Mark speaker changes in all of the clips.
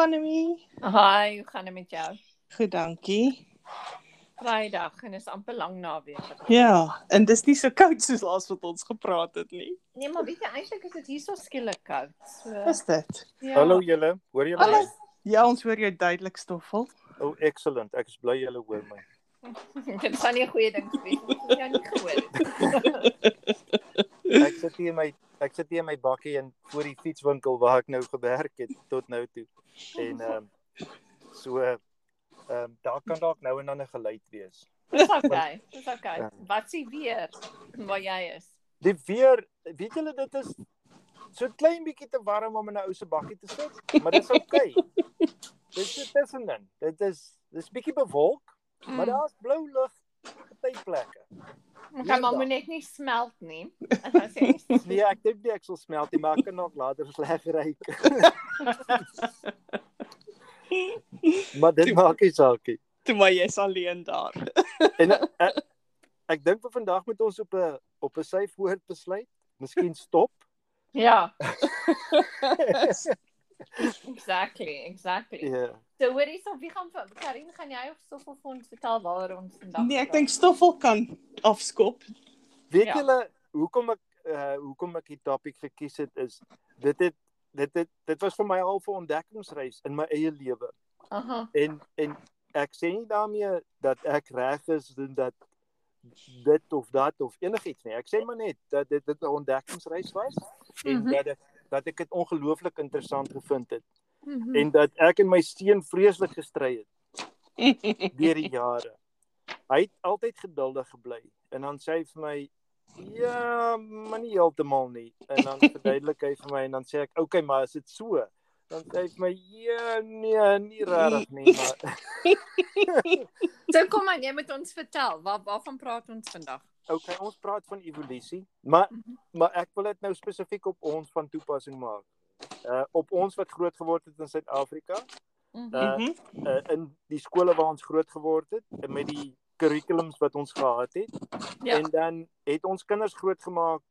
Speaker 1: Annelie.
Speaker 2: Hi, hoe gaan dit met jou?
Speaker 1: Goed, dankie.
Speaker 2: Vrydag en is amper lang naweek.
Speaker 1: Ja, en dis nie so koud soos laas wat ons gepraat het nie.
Speaker 2: Nee, maar weet jy eintlik is dit hierso skielik koud. So
Speaker 1: Is dit?
Speaker 2: ja.
Speaker 3: Hallo julle, hoor julle
Speaker 1: Hallo.
Speaker 3: my?
Speaker 1: Ja, ons hoor jou duidelik stoffel.
Speaker 3: Oh, excellent. Ek is bly julle hoor my.
Speaker 2: dit sal nie 'n goeie ding wees nie. Ek het jou nie gehoor.
Speaker 3: Ek sit hier in my ek sit hier in my bakkie en voor die fietswinkel waar ek nou gewerk het tot nou toe. En ehm um, so ehm um, daar kan dalk nou en dan 'n geluid wees.
Speaker 2: Dis okay. Dis okay.
Speaker 3: Ja.
Speaker 2: Wat s'ie weer waar jy is?
Speaker 3: Die weer, weet julle dit is so klein bietjie te warm om in 'n ou se bakkie te sit, maar dit is okay. Dit is tussenin. Dit is dis bietjie bewolk, maar
Speaker 2: Mm.
Speaker 3: daar's blou lug party plekke.
Speaker 2: Okay, maar moet net nie smelt nie. As jy sê.
Speaker 3: Nee, ek dink nie ek sal smelt nie, maar ek kan nog later sleg ryk. maar dit maak nie saak nie.
Speaker 1: Toe maar jy's alleen daar.
Speaker 3: En ek, ek, ek dink vir vandag moet ons op 'n op 'n syf woord besluit. Miskien stop.
Speaker 2: Ja, exactly, exactly.
Speaker 3: Ja.
Speaker 2: So hoorie, so wie gaan Karin gaan jy of Stoffel vir ons vertel waaroor ons vandag
Speaker 1: Nee, ek dink stoffel kan afskop.
Speaker 3: Weet
Speaker 2: Ja.
Speaker 3: julle hoekom ek uh hoekom ek die topik gekies het is dit het dit het dit was vir my al 'n ontdekkingsreis in my eie lewe.
Speaker 2: Aha.
Speaker 3: En en ek sê nie daarmee dat ek reg is en dat dit of dat of enigiets nie. Ek sê maar net dat dit 'n ontdekkingsreis was en
Speaker 2: Mhm.
Speaker 3: dat ek dat ek dit ongelooflik interessant gevind het
Speaker 2: Mhm.
Speaker 3: en dat ek en my seun vreeslik gestry het deur die jare. Hy het altyd geduldig gebly en dan sê hy vir my ja, maar nie heeltemal nie. En dan verduidelik hy vir my en dan sê ek, "Oké, okay, maar is dit so?" Dan sê hy vir my, "Ja, nee, nie regtig nie, maar
Speaker 2: So kom aan, jy moet ons vertel, waar waarvan praat ons vandag?
Speaker 3: Okay, ons praat van evolusie, maar
Speaker 2: Mhm.
Speaker 3: maar ek wil dit nou spesifiek op ons van toepassing maak. Uh op ons wat groot geword het in Suid-Afrika,
Speaker 2: Mhm.
Speaker 3: uh,
Speaker 1: Mhm.
Speaker 3: uh in die skole waar ons groot geword het met die kurrikulums wat ons gehad het.
Speaker 2: Ja.
Speaker 3: En dan het ons kinders grootgemaak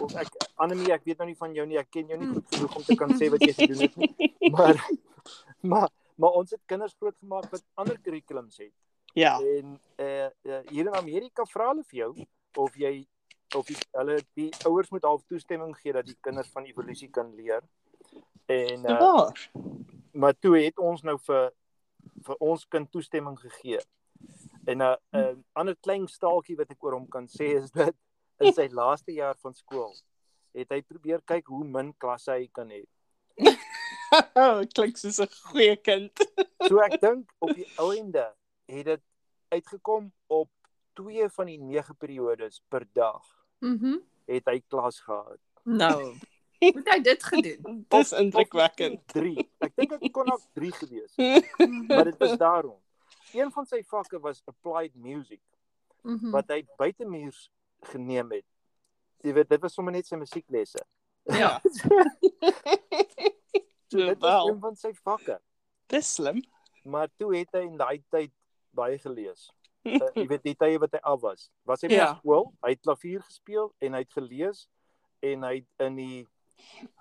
Speaker 3: of ek Annelie, ek weet nou nie van jou nie, ek ken jou nie goed genoeg om te kan sê wat jy gedoen het nie. Maar maar maar ons het kinders grootgemaak wat ander kurrikulums het.
Speaker 1: Ja.
Speaker 3: En eh uh, hier in Amerika vra hulle vir jou of jy of die, hulle die ouers moet half toestemming gee dat die kinders van evolusie kan leer. En uh,
Speaker 1: Waar?
Speaker 3: maar toe het ons nou vir vir ons kind toestemming gegee. En 'n uh, 'n uh, ander klein staaltjie wat ek oor hom kan sê is dat in sy laaste jaar van skool het hy probeer kyk hoe min klasse hy kan hê.
Speaker 1: Oh, klink soos 'n goeie kind.
Speaker 3: So ek dink op die ou ende het dit uitgekom op 2 van die 9 periodes per dag
Speaker 2: Mhm.
Speaker 3: het hy klas gehad.
Speaker 2: Nou. Moet hy dit gedoen?
Speaker 1: Dis indrukwekkend.
Speaker 3: 3. Ek dink dit kon ook 3 gewees. Maar dit was daarom. Een van sy vakke was applied music.
Speaker 2: Mhm.
Speaker 3: wat hy buitemuurs geneem het. Jy weet, dit was sommer net sy musieklesse.
Speaker 1: Ja.
Speaker 3: So dit was
Speaker 1: Wel.
Speaker 3: een van sy vakke.
Speaker 1: Dis slim.
Speaker 3: Maar toe het hy in daai tyd baie gelees. Uh, jy weet die tye wat hy af was. Was hy by
Speaker 1: Ja.
Speaker 3: skool, hy het klavier gespeel en hy het gelees en hy het in die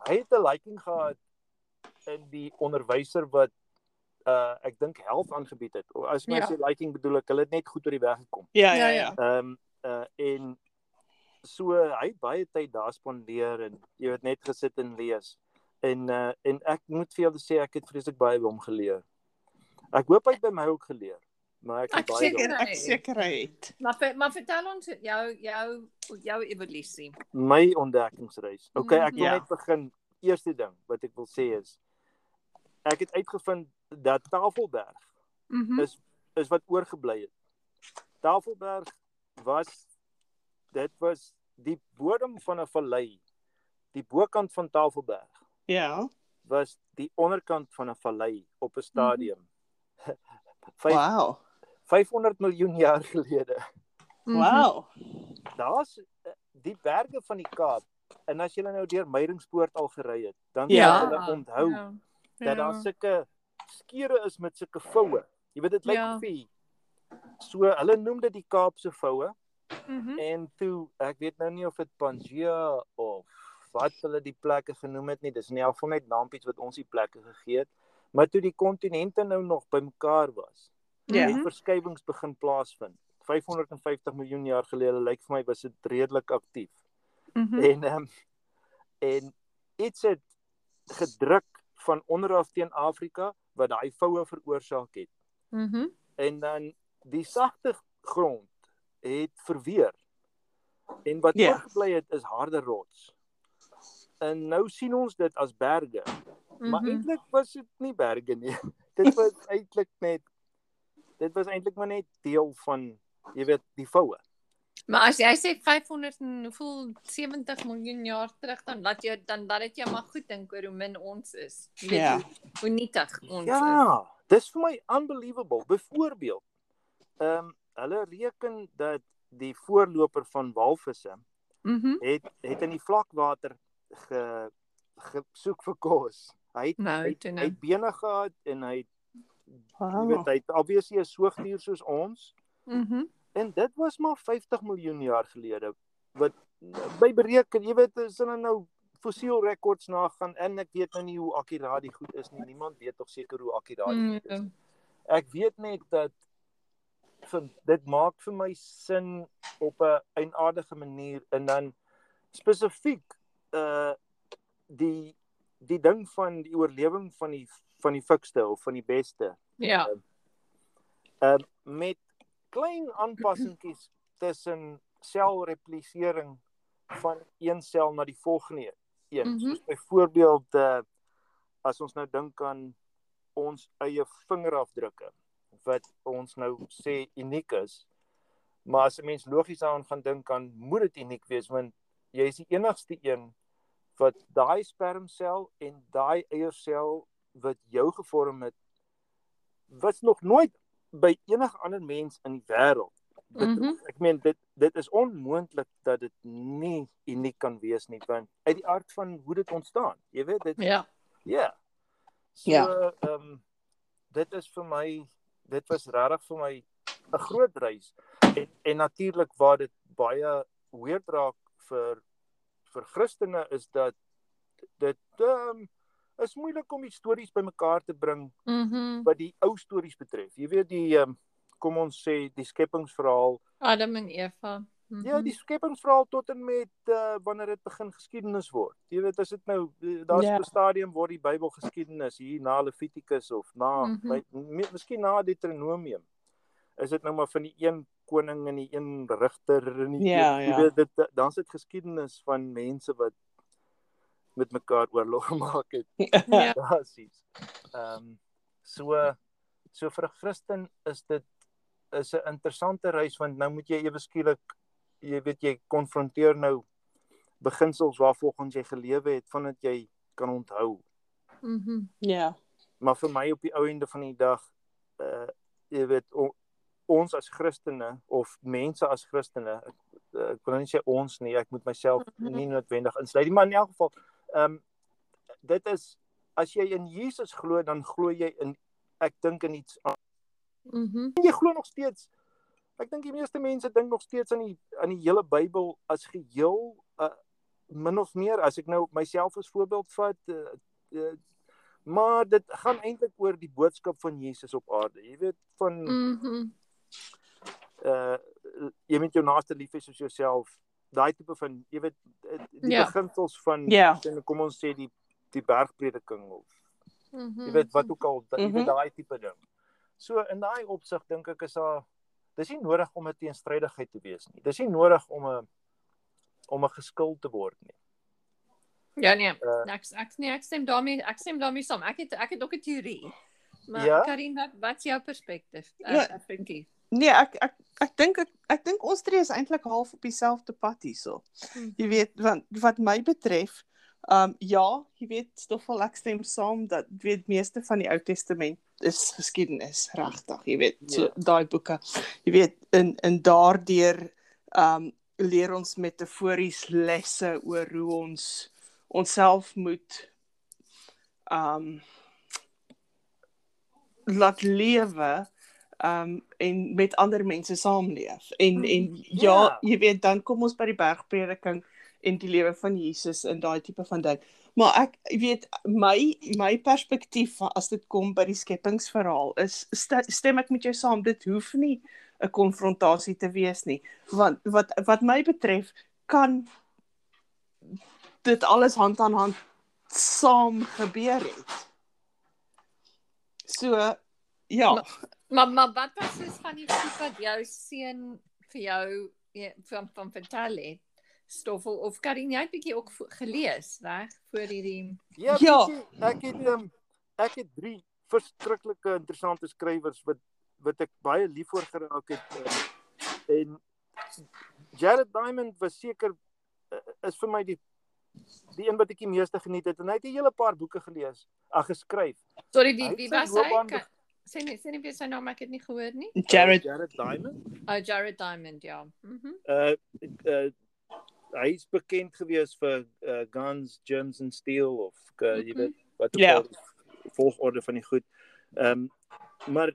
Speaker 3: hy het 'n liking gehad in die onderwyser wat uh ek dink help aangebied het. As my
Speaker 2: Ja.
Speaker 3: sê liking bedoel ek, hulle het net goed oor die weg gekom.
Speaker 1: Ja,
Speaker 2: Ja,
Speaker 1: ja,
Speaker 2: ja.
Speaker 1: ja.
Speaker 3: Ehm um, uh en so hy het baie tyd daar spandeer en jy weet net gesit en lees. En uh en ek moet vir julle sê ek het vreeslik baie by hom geleer. Ek hoop hy het by my ook geleer. Maar ek
Speaker 2: Ek
Speaker 3: baie
Speaker 2: seker-.
Speaker 1: Ek seker hy het.
Speaker 2: Maar maar vertel ons jou jou jou evolusie.
Speaker 3: my ontdekkingsreis. Okay, ek wil
Speaker 1: Ja.
Speaker 3: net begin. Eerste ding wat ek wil sê is ek het uitgevind dat Tafelberg
Speaker 2: Mhm.
Speaker 3: is is wat oorgebly het. Tafelberg was dit was die bodem van 'n vallei. Die bokant van Tafelberg
Speaker 1: Ja.
Speaker 3: was die onderkant van 'n vallei op 'n stadium. Vyf-
Speaker 1: Wow.
Speaker 3: 500 miljoen jaar gelede.
Speaker 2: Mhm.
Speaker 1: Wow.
Speaker 3: Daar's eh, die berge van die Kaap. En as jy nou deur Meiringspoort al gery het, dan
Speaker 1: Ja.
Speaker 3: jy onthou
Speaker 2: Ja.
Speaker 3: dat daar sulke skeure is met sulke voue. Jy weet dit lyk
Speaker 2: Ja.
Speaker 3: jy so hulle noem dit die Kaapse voue
Speaker 2: Mhm.
Speaker 3: en toe ek weet nou nie of dit Pangea of wat hulle die plekke genoem het nie. Dis in elk geval net naampies wat ons die plekke gegee het. Maar toe die kontinente nou nog bymekaar was,
Speaker 1: Ja.
Speaker 3: het verskywings begin plaasvind. 550 miljoen jaar gelede lyk vir my was dit redelik aktief.
Speaker 1: Mhm.
Speaker 3: En ehm en iets het gedruk van onderaf teen Afrika wat daai voue veroorsaak het.
Speaker 2: Mhm.
Speaker 3: En dan die sagte grond het verweer. En wat
Speaker 1: Ja.
Speaker 3: oorgebly het is harde rots. En nou sien ons dit as berge, maar
Speaker 2: Mhm.
Speaker 3: eintlik was dit nie berge nie. dit was eintlik net dit was eintlik maar net deel van jy weet die voue.
Speaker 2: Maar as jy sê 500 en hoeveel 70 miljoen jaar terug dan laat jy dan laat dit jou maar goed dink oor hoe min ons is. Jy weet
Speaker 1: Ja.
Speaker 2: hoe, hoe nietig ons is.
Speaker 3: Ja, dis vir my unbelievable. Byvoorbeeld, ehm um, hulle reken dat die voorloper van walvisse
Speaker 2: Mhm.
Speaker 3: het het in die vlakwater ge gesoek vir kos. Hy het,
Speaker 2: Nou,
Speaker 3: hy, hy
Speaker 2: nou.
Speaker 3: het bene gehad en hy het, jy
Speaker 1: Wow.
Speaker 3: weet hy het obviously 'n soogdier soos ons
Speaker 2: Mhm.
Speaker 3: en dit was maar 50 miljoen jaar gelede wat by bereken, jy weet as hulle nou fossiel rekords nagaan en ek weet nou nie hoe akkuraat die goed is nie. Niemand weet tog seker hoe akkuraat dit goed is.
Speaker 2: Mm.
Speaker 3: Ek weet net dat vir dit maak vir my sin op 'n eienaardige manier en dan spesifiek uh die die ding van die oorlewing van die van die fikste of van die beste
Speaker 2: Ja.
Speaker 3: uh met klein aanpassingkies tussen selreplisering van een sel na die volgende een.
Speaker 2: Mhm.
Speaker 3: Soos byvoorbeeld uh as ons nou dink aan ons eie vingerafdrukke wat ons nou sê uniek is. Maar as 'n mens logies daaraan gaan dink aan moet dit uniek wees want jy is die enigste een wat daai spermsel en daai eiersel wat jou gevorm het was nog nooit by enige ander mens in die wêreld. Dit
Speaker 2: Mhm.
Speaker 3: ek meen dit dit is onmoontlik dat dit nie uniek kan wees nie want uit die aard van hoe dit ontstaan. Jy weet dit
Speaker 2: Ja.
Speaker 3: ja. So
Speaker 1: Ja.
Speaker 3: ehm um, dit is vir my dit was regtig vir my 'n groot reis en en natuurlik waar dit baie weird raak vir vir Christene is dat dit ehm um, is moeilik om die stories bymekaar te bring
Speaker 2: Mhm.
Speaker 3: wat die ou stories betref. Jy weet die um, kom ons sê die skepingsverhaal.
Speaker 2: Adam en Eva. Mhm.
Speaker 3: Ja, die skepingsverhaal tot en met uh, wanneer dit begin geskiedenis word. Jy weet as dit nou eh, daar's
Speaker 1: Ja.
Speaker 3: 'n stadium word die Bybel geskiedenis hier na Levitikus of na
Speaker 2: Mhm.
Speaker 3: my, me- miskien na Deuteronomium. Is dit nou maar van die een koning en die een regter en die
Speaker 1: Ja,
Speaker 3: een,
Speaker 1: ja.
Speaker 3: jy weet dit dan sit geskiedenis van mense wat met mekaar oorlog gemaak het.
Speaker 2: Ja.
Speaker 3: Basies. Ehm um, so so vir 'n Christen is dit is 'n interessante reis want nou moet jy ewe skielik jy weet jy konfronteer nou beginsels waarvolgens jy gelewe het vandat jy kan onthou.
Speaker 2: Mhm.
Speaker 1: Ja.
Speaker 3: Maar vir my op die ou einde van die dag uh jy weet o, ons as Christene of mense as Christene ek, ek wil nie sê ons nie, ek moet myself
Speaker 2: Mhm.
Speaker 3: nie noodwendig insluit nie, maar in elk geval ehm um, dit is as jy in Jesus glo dan glo jy in ek dink in iets aan.
Speaker 2: Mhm.
Speaker 3: jy glo nog steeds ek dink die meeste mense dink nog steeds aan die aan die hele Bybel as geheel uh, min of meer as ek nou myself as voorbeeld vat uh, uh, maar dit gaan eintlik oor die boodskap van Jesus op aarde jy weet van
Speaker 2: Mhm.
Speaker 3: uh jy moet jou naaste lief hê soos jouself daai tipe van jy weet uh, die
Speaker 2: Ja.
Speaker 3: beginsels van
Speaker 1: Ja.
Speaker 3: sê, kom ons sê die die bergprediking of
Speaker 2: Mhm.
Speaker 3: jy weet wat ook al da, jy
Speaker 1: Mhm.
Speaker 3: weet daai tipe ding. So in daai opsig dink ek is daar dis nie nodig om 'n teenstrydigheid te wees nie. Dis nie nodig om 'n om 'n geskil te word nie.
Speaker 2: Ja nee,
Speaker 3: Uh,
Speaker 2: ek ek nee, ek stem daarmee, ek stem daarmee saam. Ek het ek het ook 'n teorie. Maar
Speaker 3: Ja?
Speaker 2: Karin, wat wat's jou perspektief?
Speaker 1: Ja.
Speaker 2: Ek dink jy.
Speaker 1: Nee, ek ek ek dink ek, ek dink ons tree is eintlik half op dieselfde pad hierso.
Speaker 2: Hmm.
Speaker 1: Jy weet want wat my betref, ehm um, ja, jy weet stoffel ek stem saam dat weet meeste van die Ou Testament is geskiedenis regtig, jy weet, so
Speaker 3: Ja.
Speaker 1: daai boeke. Jy weet in in daardeur ehm um, leer ons metafories lesse oor hoe ons onsself moet ehm um, laat lewe um en met ander mense saamleef. En
Speaker 2: Mm,
Speaker 1: en ja,
Speaker 3: ja.
Speaker 1: jy weet dan kom ons by die bergprediking en die lewe van Jesus en daai tipe van ding. Maar ek weet my my perspektief as dit kom by die skepingsverhaal is st stem ek met jou saam dit hoef nie 'n konfrontasie te wees nie. Want wat wat my betref kan dit alles hand aan hand saam gebeur het. So ja,
Speaker 2: Maar maar wat was dus van die goed wat jou seun vir jou ja, van van vertel het? Stoffel of Karin jy het bietjie ook gelees, reg? Voor hierdie
Speaker 3: Ja,
Speaker 1: Ja.
Speaker 3: ja. ek het um, ek het drie verskriklike interessante skrywers wat wat ek baie lief voor geraak het um, en Jared Diamond was seker uh, is vir my die die een wat ek die meeste geniet het en hy het 'n hele paar boeke gelees, ag geskryf.
Speaker 2: Sorry, wie wie was hy?
Speaker 3: loopbaan
Speaker 2: Ka- Sê net sê net weer sy naam, ek het nie gehoor nie.
Speaker 1: Jared
Speaker 3: Uh, Jared Diamond.
Speaker 2: Oh, Jared Diamond, ja. Mhm.
Speaker 3: Uh uh hy's bekend gewees vir uh, Guns, Germs and Steel of uh, jy
Speaker 2: Mhm.
Speaker 3: weet wat ook
Speaker 1: Ja.
Speaker 3: al die volgorde van die goed. Ehm um, maar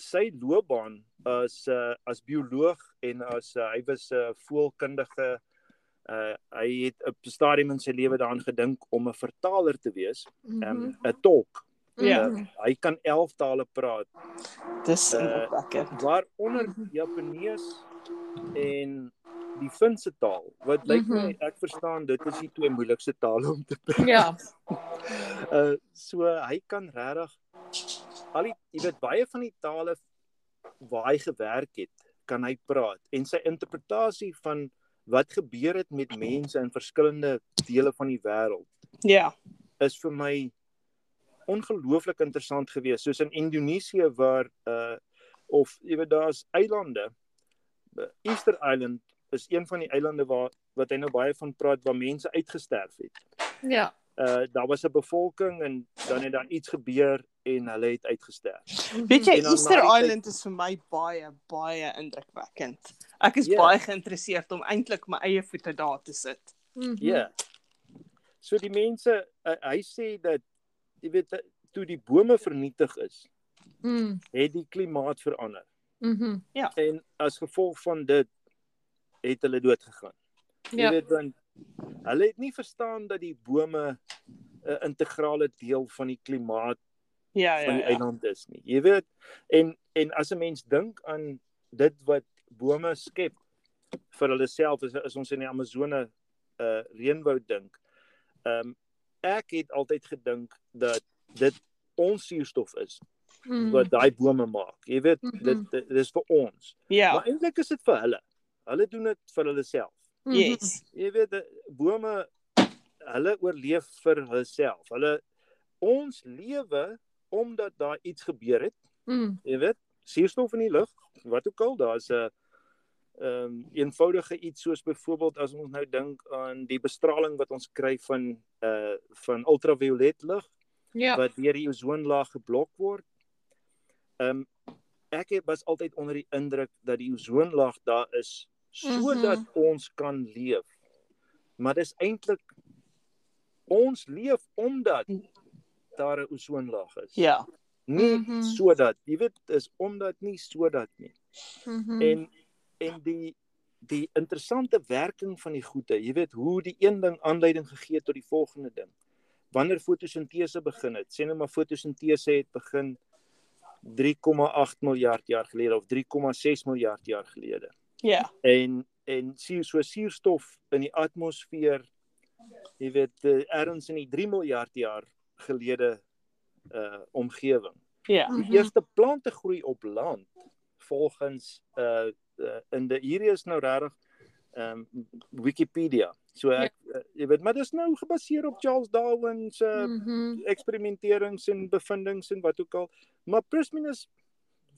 Speaker 3: sy loopbaan as uh, as bioloog en as uh, hy was 'n uh, voelkundige uh hy het op 'n stadium in sy lewe daaraan gedink om 'n vertaler te wees, ehm um, 'n tolk.
Speaker 1: Ja.
Speaker 2: Mhm.
Speaker 3: Hy kan 11 tale praat,
Speaker 1: dis
Speaker 3: Uh,
Speaker 1: indrukwekkend.
Speaker 3: waaronder
Speaker 2: Mhm.
Speaker 3: Japanees en die Finse taal. Wat lyk
Speaker 2: Mhm.
Speaker 3: my ek verstaan dit is die twee moeilikste tale om te praat.
Speaker 2: Ja.
Speaker 3: Uh so hy kan regtig al die jy weet baie van die tale waar hy gewerk het, kan hy praat en sy interpretasie van wat gebeur het met mense in verskillende dele van die wêreld
Speaker 1: Ja.
Speaker 3: is vir my ongelooflik interessant geweest soos in Indonesië waar uh of jy weet daar's eilande Uh, Easter Island is een van die eilande waar wat hy nou baie van praat waar mense uitgesterf het.
Speaker 2: Ja.
Speaker 3: Uh daar was 'n bevolking en dan het daar iets gebeur en hulle het uitgesterf.
Speaker 1: Weet jy Easter Island is vir my baie baie indrukwekkend. Ek is
Speaker 3: Ja.
Speaker 1: baie geïnteresseerd om eintlik my eie voete daar te sit.
Speaker 2: Mhm.
Speaker 3: Ja. So die mense uh, hy sê dat jy weet uh, toe die bome vernietig is,
Speaker 2: Mhm.
Speaker 3: het die klimaat verander.
Speaker 2: Mhm.
Speaker 3: en as gevolg van dit het hulle dood gegaan. Jy
Speaker 2: Ja.
Speaker 3: weet want hulle het nie verstaan dat die bome 'n integrale deel van die klimaat
Speaker 1: Ja,
Speaker 3: van
Speaker 1: ja.
Speaker 3: die
Speaker 1: ja.
Speaker 3: eiland is nie. Jy weet en en as 'n mens dink aan dit wat bome skep vir hulle self is, is ons in die Amazone uh reënwoud dink. Ehm um, ek het altyd gedink dat dit ons suurstof is
Speaker 2: Mhm.
Speaker 3: wat daai bome maak. Jy weet
Speaker 2: Mhm.
Speaker 3: dit, dit dis vir ons.
Speaker 1: Ja.
Speaker 3: Maar eintlik is dit vir hulle. Hulle doen dit vir hulle self.
Speaker 2: Mhm.
Speaker 1: Yes.
Speaker 3: Jy weet bome hulle oorleef vir hulself. Hulle ons lewe omdat daar iets gebeur het.
Speaker 2: Mhm.
Speaker 3: Jy weet, suurstof in die lug, wat ook al, daar's 'n ehm um, eenvoudige iets soos byvoorbeeld as ons nou dink aan die bestraling wat ons kry van uh van ultraviolet lig
Speaker 2: Ja.
Speaker 3: wat deur die ozonlaag geblok word. Ehm um, ek het was altyd onder die indruk dat die ozonlaag daar is sodat mm -hmm. ons kan leef. Maar dis eintlik ons leef omdat daar 'n ozonlaag is.
Speaker 1: Ja.
Speaker 3: Nie mm. -hmm. sodat, jy weet, is omdat nie sodat nie.
Speaker 2: Mhm.
Speaker 3: En en die die interessante werking van die goede, jy weet hoe die een ding aanleiding gegee het tot die volgende ding. Wanneer fotosintese begin het, sê nou maar fotosintese het begin 3,8 miljard jaar gelede of 3,6 miljard jaar gelede.
Speaker 1: Ja.
Speaker 3: En en suur so suurstof in die atmosfeer jy weet uh, ergens in die 3 miljard jaar gelede uh omgewing.
Speaker 1: Ja.
Speaker 3: Die
Speaker 2: Mhm.
Speaker 3: eerste plante groei op land volgens uh, uh in die hierdie is nou regtig ehm um, Wikipedia. So ek uh, jy weet maar dis nou gebaseer op Charles Darwin se uh,
Speaker 2: Mhm.
Speaker 3: eksperimenterings en bevindinge en wat ook al. Maar plus minus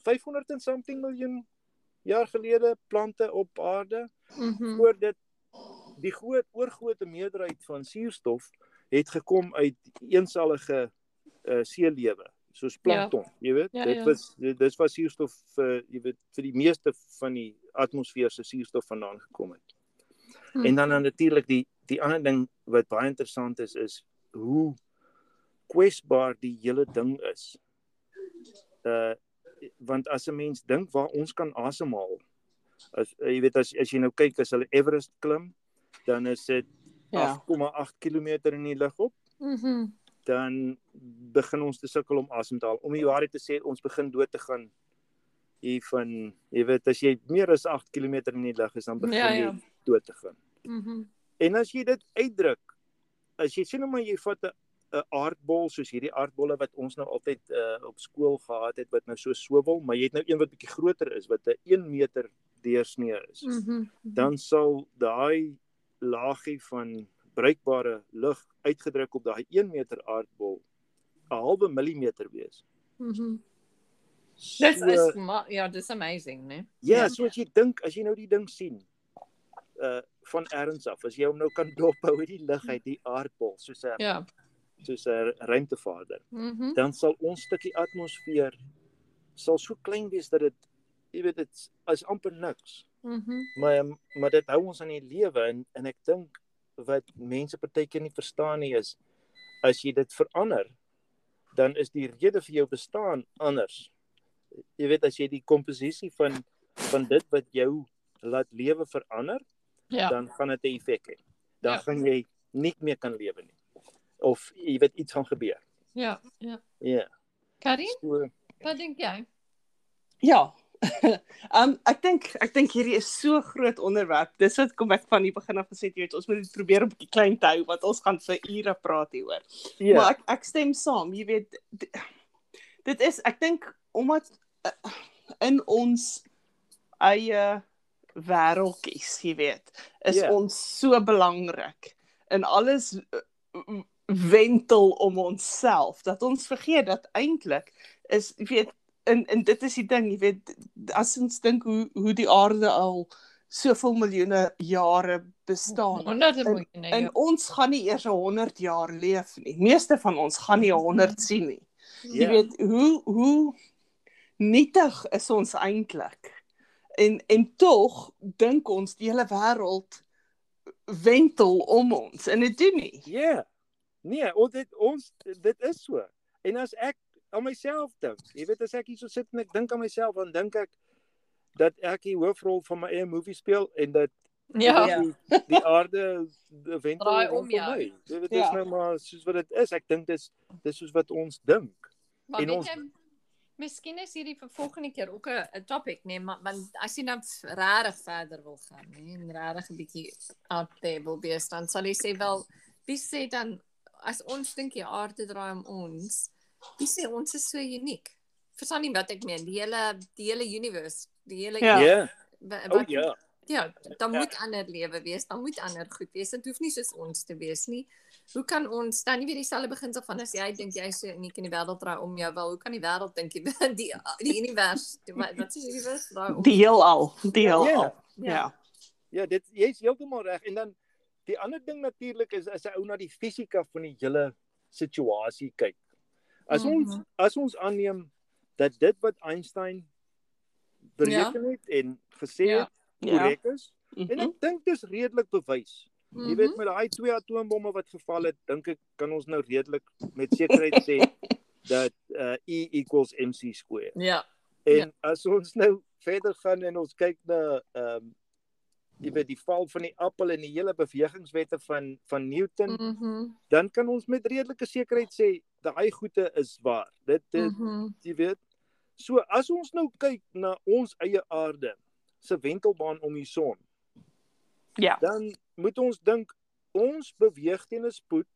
Speaker 3: 500 en something miljoen jaar gelede plante op aarde
Speaker 2: Mhm.
Speaker 3: voor dit die groot oorgrootste meerderheid van suurstof het gekom uit eensellige uh, seelewe soos plankton, ja. jy weet.
Speaker 2: Ja,
Speaker 3: dit
Speaker 2: ja.
Speaker 3: was dit dis was suurstof vir jy weet vir die meeste van die atmosfeer se suurstof vandaan gekom het.
Speaker 2: Hmm.
Speaker 3: En dan dan natuurlik die die ander ding wat baie interessant is is hoe kwesbaar die hele ding is. Uh want as 'n mens dink waar ons kan asemhaal as jy weet as as jy nou kyk as hulle Everest klim dan is dit
Speaker 1: Ja.
Speaker 3: 8,8 km in die lug op,
Speaker 2: Mhm.
Speaker 3: Dan begin ons te sukkel om asem te haal. Om die waarheid te sê, ons begin dood te gaan hier van jy weet as jy meer as 8 km in die lug is, dan begin
Speaker 2: Ja,
Speaker 3: jy
Speaker 2: ja.
Speaker 3: dood te gaan.
Speaker 2: Mhm.
Speaker 3: En as jy dit uitdruk, as jy sê nou maar jy vat 'n 'n aardbol soos hierdie aardbolle wat ons nou altyd uh, op skool gehad het wat nou so swivel, maar jy het nou een wat bietjie groter is wat 'n 1 meter deursnee is.
Speaker 2: Mhm.
Speaker 3: Dan sal daai laagie van bruikbare lug uitgedruk op daai 1 meter aardbol 'n halwe millimeter wees.
Speaker 2: Mhm.
Speaker 3: So,
Speaker 2: Dis is ma- ja, dis amazing, né?
Speaker 3: ja,
Speaker 2: ja.
Speaker 3: so as jy dink as jy nou die ding sien uh van erns af, as jy hom nou kan dophou uit die lug uit die aardbol soos 'n
Speaker 2: Ja.
Speaker 3: soos 'n ruimtevaarder,
Speaker 2: Mhm.
Speaker 3: dan sal ons stukkie atmosfeer sal so klein wees dat dit jy weet dit is amper niks.
Speaker 2: Mhm.
Speaker 3: Maar maar dit hou ons aan die lewe en en ek dink wat mense partykeer nie verstaan nie is as jy dit verander dan is die rede vir jou bestaan anders. Jy weet as jy die komposisie van van dit wat jou laat lewe verander,
Speaker 2: Ja.
Speaker 3: dan gaan dit 'n effek hê. Dan
Speaker 2: Ja.
Speaker 3: gaan jy nie meer kan lewe nie. Of jy weet iets gaan gebeur.
Speaker 2: Ja, ja.
Speaker 3: Ja.
Speaker 2: Karin,
Speaker 3: So
Speaker 2: wat dink jy?
Speaker 1: Ja. um ek dink ek dink hierdie is so groot onderwerp. Dis wat kom ek van die begin af gesê het, jy weet, ons moet dit probeer 'n bietjie klein te hou want ons gaan vir ure praat hieroor.
Speaker 3: ja.
Speaker 1: Maar ek ek stem saam, jy weet dit is ek dink omdat uh, in ons eie wêreltjies, jy weet, is
Speaker 3: Ja.
Speaker 1: ons so belangrik en alles wentel om onsself dat ons vergeet dat eintlik is jy weet en en dit is die ding, jy weet as ons dink hoe hoe die aarde al soveel miljoene jare bestaan.
Speaker 2: Honderde
Speaker 1: En-
Speaker 2: miljoene.
Speaker 1: En
Speaker 2: ja.
Speaker 1: ons gaan nie eers 100 jaar leef nie. Meeste van ons gaan nie 100 sien nie. Jy
Speaker 3: Ja.
Speaker 1: weet hoe hoe nietig is ons eintlik. En en tog dink ons die hele wêreld wentel om ons en dit doen nie.
Speaker 3: Ja. Nee, ons dit ons dit is so. En as ek aan myself dink, jy weet as ek hier so sit en ek dink aan myself, dan dink ek dat ek die hoofrol van my eie movie speel en dat
Speaker 2: Ja.
Speaker 1: Ja.
Speaker 3: die, die aarde wentel
Speaker 2: Draai om jou.
Speaker 3: my. Jy weet dit
Speaker 1: Ja.
Speaker 3: is nou maar soos wat dit is. Ek dink dis dis soos wat ons dink.
Speaker 2: Maar
Speaker 3: En ons-
Speaker 2: jy, miskien is hierdie vir volgende keer ook 'n topic nee, maar want as jy nou regtig verder wil gaan, nee, en regtig 'n bietjie out there wil wees, dan sal jy sê wel, wie sê dan as ons dink die aarde draai om ons, wie sê ons is so uniek? Verstaan nie wat ek meen, die hele die hele universe, die hele
Speaker 1: Ja.
Speaker 3: Ja.
Speaker 2: wa-
Speaker 3: O
Speaker 2: wat
Speaker 3: ja.
Speaker 2: Ja, dan
Speaker 3: Ja.
Speaker 2: moet ander lewe wees, dan moet ander goed wees. Dit hoef nie soos ons te wees nie. Hoe kan ons dan nie weer dieselfde beginsel van as jy dink jy's so uniek in die wêreld draai om jou wel, hoe kan die wêreld dink jy die die univers, die, wat wat is die univers draai om?
Speaker 1: Die heelal, die heelal.
Speaker 3: Ja.
Speaker 1: Ja.
Speaker 3: Ja, dit jy's heeltemal reg en dan die ander ding natuurlik is as 'n ou na die fisika van die hele situasie kyk. As ons
Speaker 2: Mhm.
Speaker 3: as ons aanneem dat dit wat Einstein bereken het en gesê
Speaker 2: Ja.
Speaker 3: het
Speaker 1: Ja.
Speaker 3: korrek is en
Speaker 1: Mhm.
Speaker 3: ek dink dis redelik bewys.
Speaker 2: Mhm.
Speaker 3: Jy weet met daai twee atoombomme wat geval het, dink ek kan ons nou redelik met sekerheid sê dat uh, E equals mc square.
Speaker 2: Ja.
Speaker 3: En
Speaker 2: Ja.
Speaker 3: as ons nou verder gaan en ons kyk na ehm um, jy weet die val van die appel en die hele bewegingswette van van Newton, mm.
Speaker 2: Mhm.
Speaker 3: dan kan ons met redelike sekerheid sê daai goeie is waar. Dit dit
Speaker 2: Mhm.
Speaker 3: jy weet. So as ons nou kyk na ons eie aarde se wentelbaan om die son,
Speaker 1: Ja.
Speaker 3: dan moet ons dink ons beweeg teen 'n spoed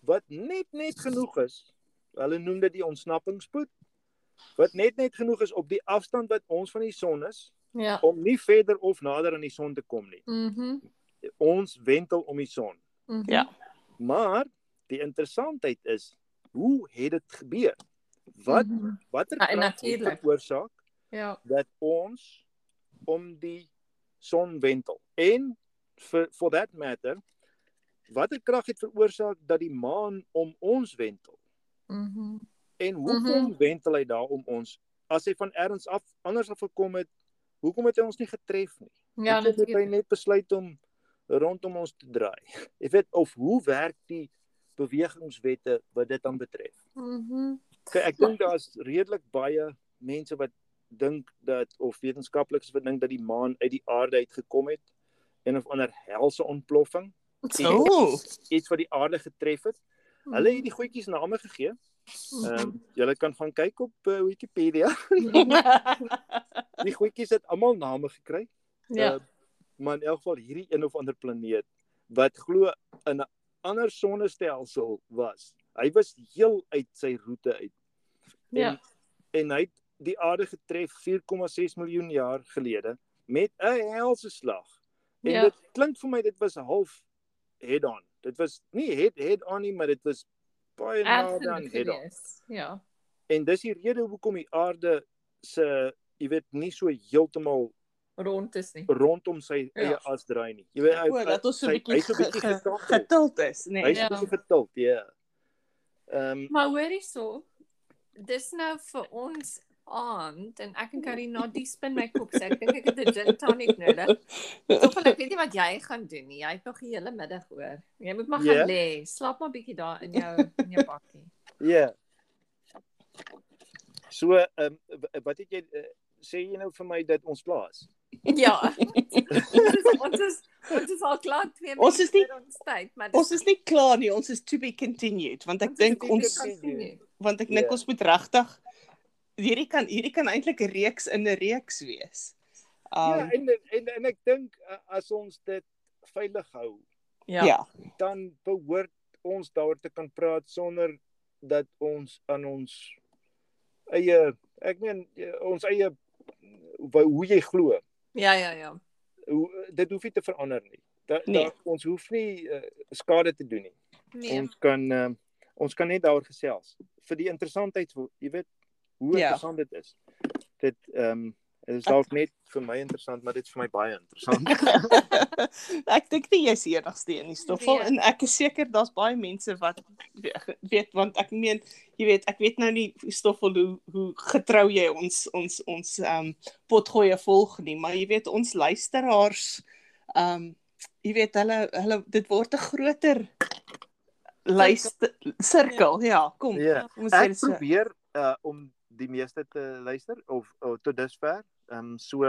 Speaker 3: wat net net genoeg is. Hulle noem dit die ontsnappingsspoed wat net net genoeg is op die afstand wat ons van die son is
Speaker 2: Ja.
Speaker 3: om nie verder of nader aan die son te kom nie.
Speaker 2: Mhm.
Speaker 3: Ons wentel om die son.
Speaker 2: Mhm.
Speaker 1: Ja.
Speaker 3: Maar die interessantheid is hoe het dit gebeur? Wat
Speaker 2: Mhm.
Speaker 3: watter
Speaker 2: Ja,
Speaker 3: krag het veroorsaak
Speaker 2: Ja.
Speaker 3: dat ons om die son wentel? En for for that matter, watter krag het veroorsaak dat die maan om ons wentel?
Speaker 2: Mhm.
Speaker 3: En hoekom
Speaker 2: Mhm.
Speaker 3: wentel hy daar om ons? As hy van ergens af anders af gekom het, hoekom het hy ons nie getref nie?
Speaker 2: Ja,
Speaker 3: Hoekom het hy net besluit om rondom ons te draai? Jy weet of hoe werk die bewegingswette wat dit dan betref?
Speaker 2: Mhm.
Speaker 3: Kyk, ek dink daar's redelik baie mense wat dink dat of wetenskaplikes wat dink dat die maan uit die aarde uit gekom het en of ander helse ontploffing.
Speaker 1: Ooh.
Speaker 3: iets wat die aarde getref het. Hulle het die goedjies name gegee. Ehm um, julle kan gaan kyk op uh, Wikipedia. Die goedjies het almal name gekry.
Speaker 2: Ja.
Speaker 3: Uh, maar in elk geval hierdie een of ander planeet wat glo in 'n ander sonnestelsel was. Hy was heel uit sy roete uit. En,
Speaker 2: Ja.
Speaker 3: en hy het die aarde getref 4,6 miljoen jaar gelede met 'n helse slag. En
Speaker 2: Ja.
Speaker 3: dit klink vir my dit was half head on. Dit was nie head head on nie, maar dit was baie naby aan head on.
Speaker 2: gewees. Ja.
Speaker 3: En dis die rede hoekom die aarde se jy weet nie so heeltemal
Speaker 2: Rond is nie.
Speaker 3: rondom sy
Speaker 2: Ja.
Speaker 3: eie as draai nie. Jy weet hy
Speaker 1: O, dat ons so 'n bietjie
Speaker 3: so bietjie
Speaker 1: ge-
Speaker 3: getild.
Speaker 1: getild is, nee.
Speaker 3: Hy's
Speaker 2: Ja.
Speaker 3: bietjie getild, ja. Ehm
Speaker 2: Maar hoor hierso, dis nou vir ons aand en ek en Karin na die spin my kop sê ek dink ek het 'n gin tonic nodig. Tog ek weet nie wat jy gaan doen nie. Jy het nog die hele middag oor. Jy moet maar
Speaker 3: Ja.
Speaker 2: gaan lê. Slaap maar bietjie daar in jou in jou bakkie.
Speaker 3: ja. So ehm w- wat het jy uh, sê jy nou vir my dat ons plaas?
Speaker 2: Ja. ons, is, ons is al klaar 2
Speaker 1: Ons is nie-
Speaker 2: ons tyd, maar
Speaker 1: Ons is nie klaar nie, ons is to be continued want ek dink ons
Speaker 2: continued.
Speaker 1: want ek dink
Speaker 3: Ja.
Speaker 1: ons moet regtig hierdie kan hierdie kan eintlik 'n reeks in 'n reeks wees.
Speaker 3: ja,
Speaker 1: Um
Speaker 3: en en en ek dink as ons dit veilig hou,
Speaker 1: ja.
Speaker 2: Ja.
Speaker 1: ja.
Speaker 3: dan behoort ons daaroor te kan praat sonder dat ons aan ons eie ek meen ons eie hoe jy glo.
Speaker 2: Ja, ja, ja.
Speaker 3: Hoe dit hoef nie te verander nie. Dat
Speaker 1: Nee.
Speaker 3: da, ons hoef nie uh, skade te doen nie.
Speaker 2: Nee.
Speaker 3: Ons kan uh, ons kan net daaroor gesels vir die interessantheid, jy weet hoe
Speaker 1: Ja.
Speaker 3: interessant dit is. Dit ehm um, dit is dalk net vir my interessant, maar dit is vir my baie interessant.
Speaker 1: ek dink nie jy's enigste een nie, Stoffel,
Speaker 2: Nee.
Speaker 1: en ek is seker daar's baie mense wat we- weet want ek meen, jy weet, ek weet nou nie Stoffel hoe hoe getrou jy ons ons ons ehm um, potgoeie volg nie, maar jy weet ons luisteraars ehm um, jy weet hulle hulle dit word 'n groter luister sirkel, ja, kom.
Speaker 3: ja.
Speaker 1: Ons sê
Speaker 3: Ek
Speaker 1: dit so.
Speaker 3: probeer uh om die meeste te luister of, of tot dusver. Ehm um, so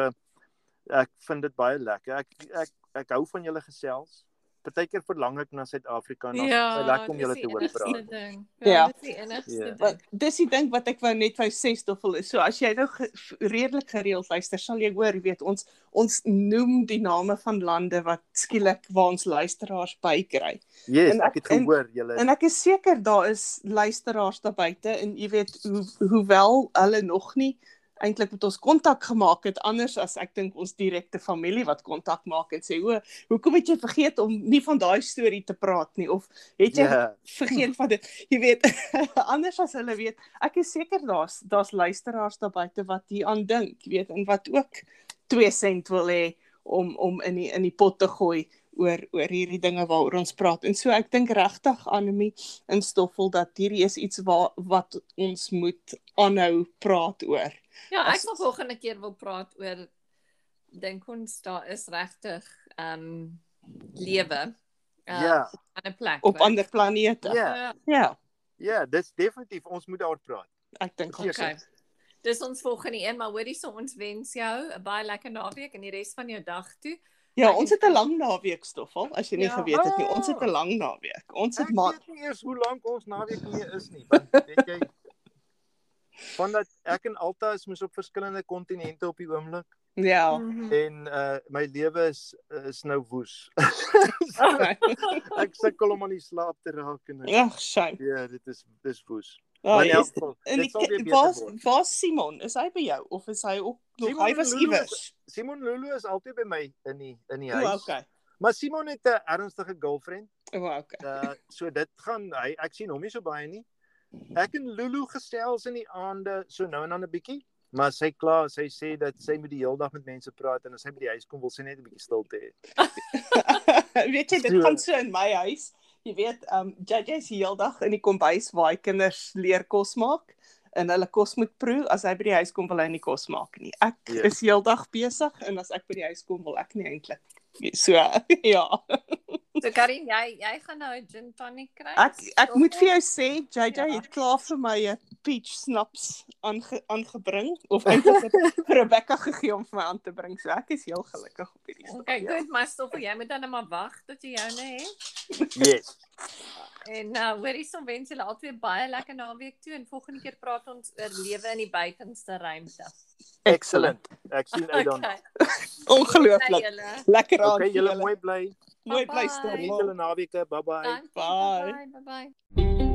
Speaker 3: ek vind dit baie lekker. Ek ek ek hou van julle gesels. Partykeer verlang ek na Suid-Afrika en
Speaker 2: Ja,
Speaker 3: dit lekker om julle te hoor praat.
Speaker 2: ding.
Speaker 1: Ja.
Speaker 2: Ja, dis die enigste
Speaker 3: Ja.
Speaker 2: ding.
Speaker 1: Want dis die ding wat ek wou net wou sê Stoffel is so as jy nou ge, redelik gereeld luister sal jy hoor jy weet ons ons noem die name van lande wat skielik waar ons luisteraars bykry.
Speaker 3: Yes,
Speaker 1: En
Speaker 3: ek
Speaker 1: ek-
Speaker 3: het gehoor julle
Speaker 1: En ek is seker daar is luisteraars daar buite en jy weet hoe hoewel hulle nog nie eintlik met ons kontak gemaak het anders as ek dink ons direkte familie wat kontak maak en sê o, hoekom het jy vergeet om nie van daai storie te praat nie of het jy
Speaker 3: Ja.
Speaker 1: vergeet van dit. Jy weet, anders as hulle weet, ek is seker daar's daar's luisteraars daar buite wat hier aan dink, jy weet, en wat ook 2 sent wil hê om om in die in die pot te gooi oor oor hierdie dinge waaroor ons praat. En so ek dink regtig Anemie in Stoffel dat hierdie is iets waar wat ons moet aanhou praat oor.
Speaker 2: Ja, ek
Speaker 1: As-
Speaker 2: sal volgende keer wil praat oor dink ons daar is regtig ehm um, lewe uh,
Speaker 3: Ja.
Speaker 2: op 'n plek.
Speaker 1: Op
Speaker 2: wat-
Speaker 1: ander planete.
Speaker 3: Ja.
Speaker 2: Ja,
Speaker 1: Ja,
Speaker 3: dis definitief ons moet daaroor praat.
Speaker 1: ek dink ook
Speaker 2: okay. Dis ons volgende een, maar hoorie so ons wens jou 'n baie lekker naweek en die res van jou dag toe.
Speaker 1: Ja,
Speaker 2: Ek
Speaker 1: ons het 'n lang naweek Stoffel, as jy nie
Speaker 2: Ja.
Speaker 1: geweet het nie. Ons het
Speaker 3: Ah.
Speaker 1: 'n lang naweek. Ons het
Speaker 3: Ek
Speaker 1: maar
Speaker 3: weet nie eers hoe lank ons naweek mee is nie, want weet jy vandat ek en Alta is mos op verskillende kontinente op die oomblik
Speaker 1: ja.
Speaker 2: Mhm.
Speaker 3: en uh my lewe is is nou woes. Ek sukkel om aan die slaap te raak en ek-
Speaker 1: Ag, shame.
Speaker 3: ja, dit is dis woes.
Speaker 1: Ja,
Speaker 3: Maar in elk
Speaker 1: is,
Speaker 3: geval,
Speaker 1: en die, waar waar Simon? Is hy by jou of is hy ook nog
Speaker 3: Simon
Speaker 1: hy was
Speaker 3: is-
Speaker 1: iewers?
Speaker 3: Simon Lulu is altyd by my in die in die
Speaker 1: O,
Speaker 3: huis.
Speaker 1: okay.
Speaker 3: Maar Simon het 'n ernstige girlfriend.
Speaker 1: O, okay.
Speaker 3: Uh so dit gaan hy ek sien hom nie so baie nie. Ek en Lulu gesels in die aande so nou en dan 'n bietjie, maar sy kla, sy sê dat sy met die hele dag met mense praat en as sy by die huis kom wil sy net 'n bietjie stilte hê.
Speaker 1: weet jy dit
Speaker 3: So-
Speaker 1: gaan so in my huis. Jy weet, ehm um, JJ is heeldag in die kombuis waar hy kinders leer kos maak en hulle kos moet proe. As hy by die huis kom wil hy nie kos maak nie. Ek
Speaker 3: Ja.
Speaker 1: is heeldag besig en as ek by die huis kom wil ek nie eintlik. So ja.
Speaker 2: So Karin, jy jy gaan nou 'n gin tonic kry.
Speaker 1: Ek ek
Speaker 2: Of-
Speaker 1: moet vir jou sê JJ
Speaker 2: Ja.
Speaker 1: het klaar vir my 'n peach snaps aange, aangebring of eintlik het Rebecca gegee om vir my aan te bring. So ek is heel gelukkig op hierdie.
Speaker 2: Okay, goed, maar stoffel, jy moet dan net maar wag tot jy joune het.
Speaker 3: Yes.
Speaker 2: En uh hoorie som wens julle albei baie lekker naweek toe en volgende keer praat ons oor lewe in die buitenste ruimte.
Speaker 3: Excellent. Ek sien uit daarna.
Speaker 1: Ongelooflik.
Speaker 2: julle.
Speaker 1: Lekker aan.
Speaker 3: Okay, julle mooi bly.
Speaker 1: mooi bly.
Speaker 3: Geniet julle naweke. Bye bye.
Speaker 2: Dankie.
Speaker 1: Bye.
Speaker 2: Bye bye. bye.